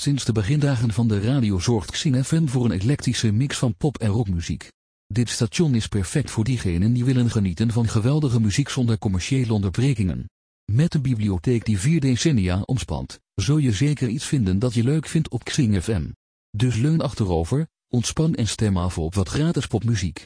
Sinds de begindagen van de radio zorgt Xing FM voor een eclectische mix van pop- en rockmuziek. Dit station is perfect voor diegenen die willen genieten van geweldige muziek zonder commerciële onderbrekingen. Met een bibliotheek die vier decennia omspant, zul je zeker iets vinden dat je leuk vindt op Xing FM. Dus leun achterover, ontspan en stem af op wat gratis popmuziek.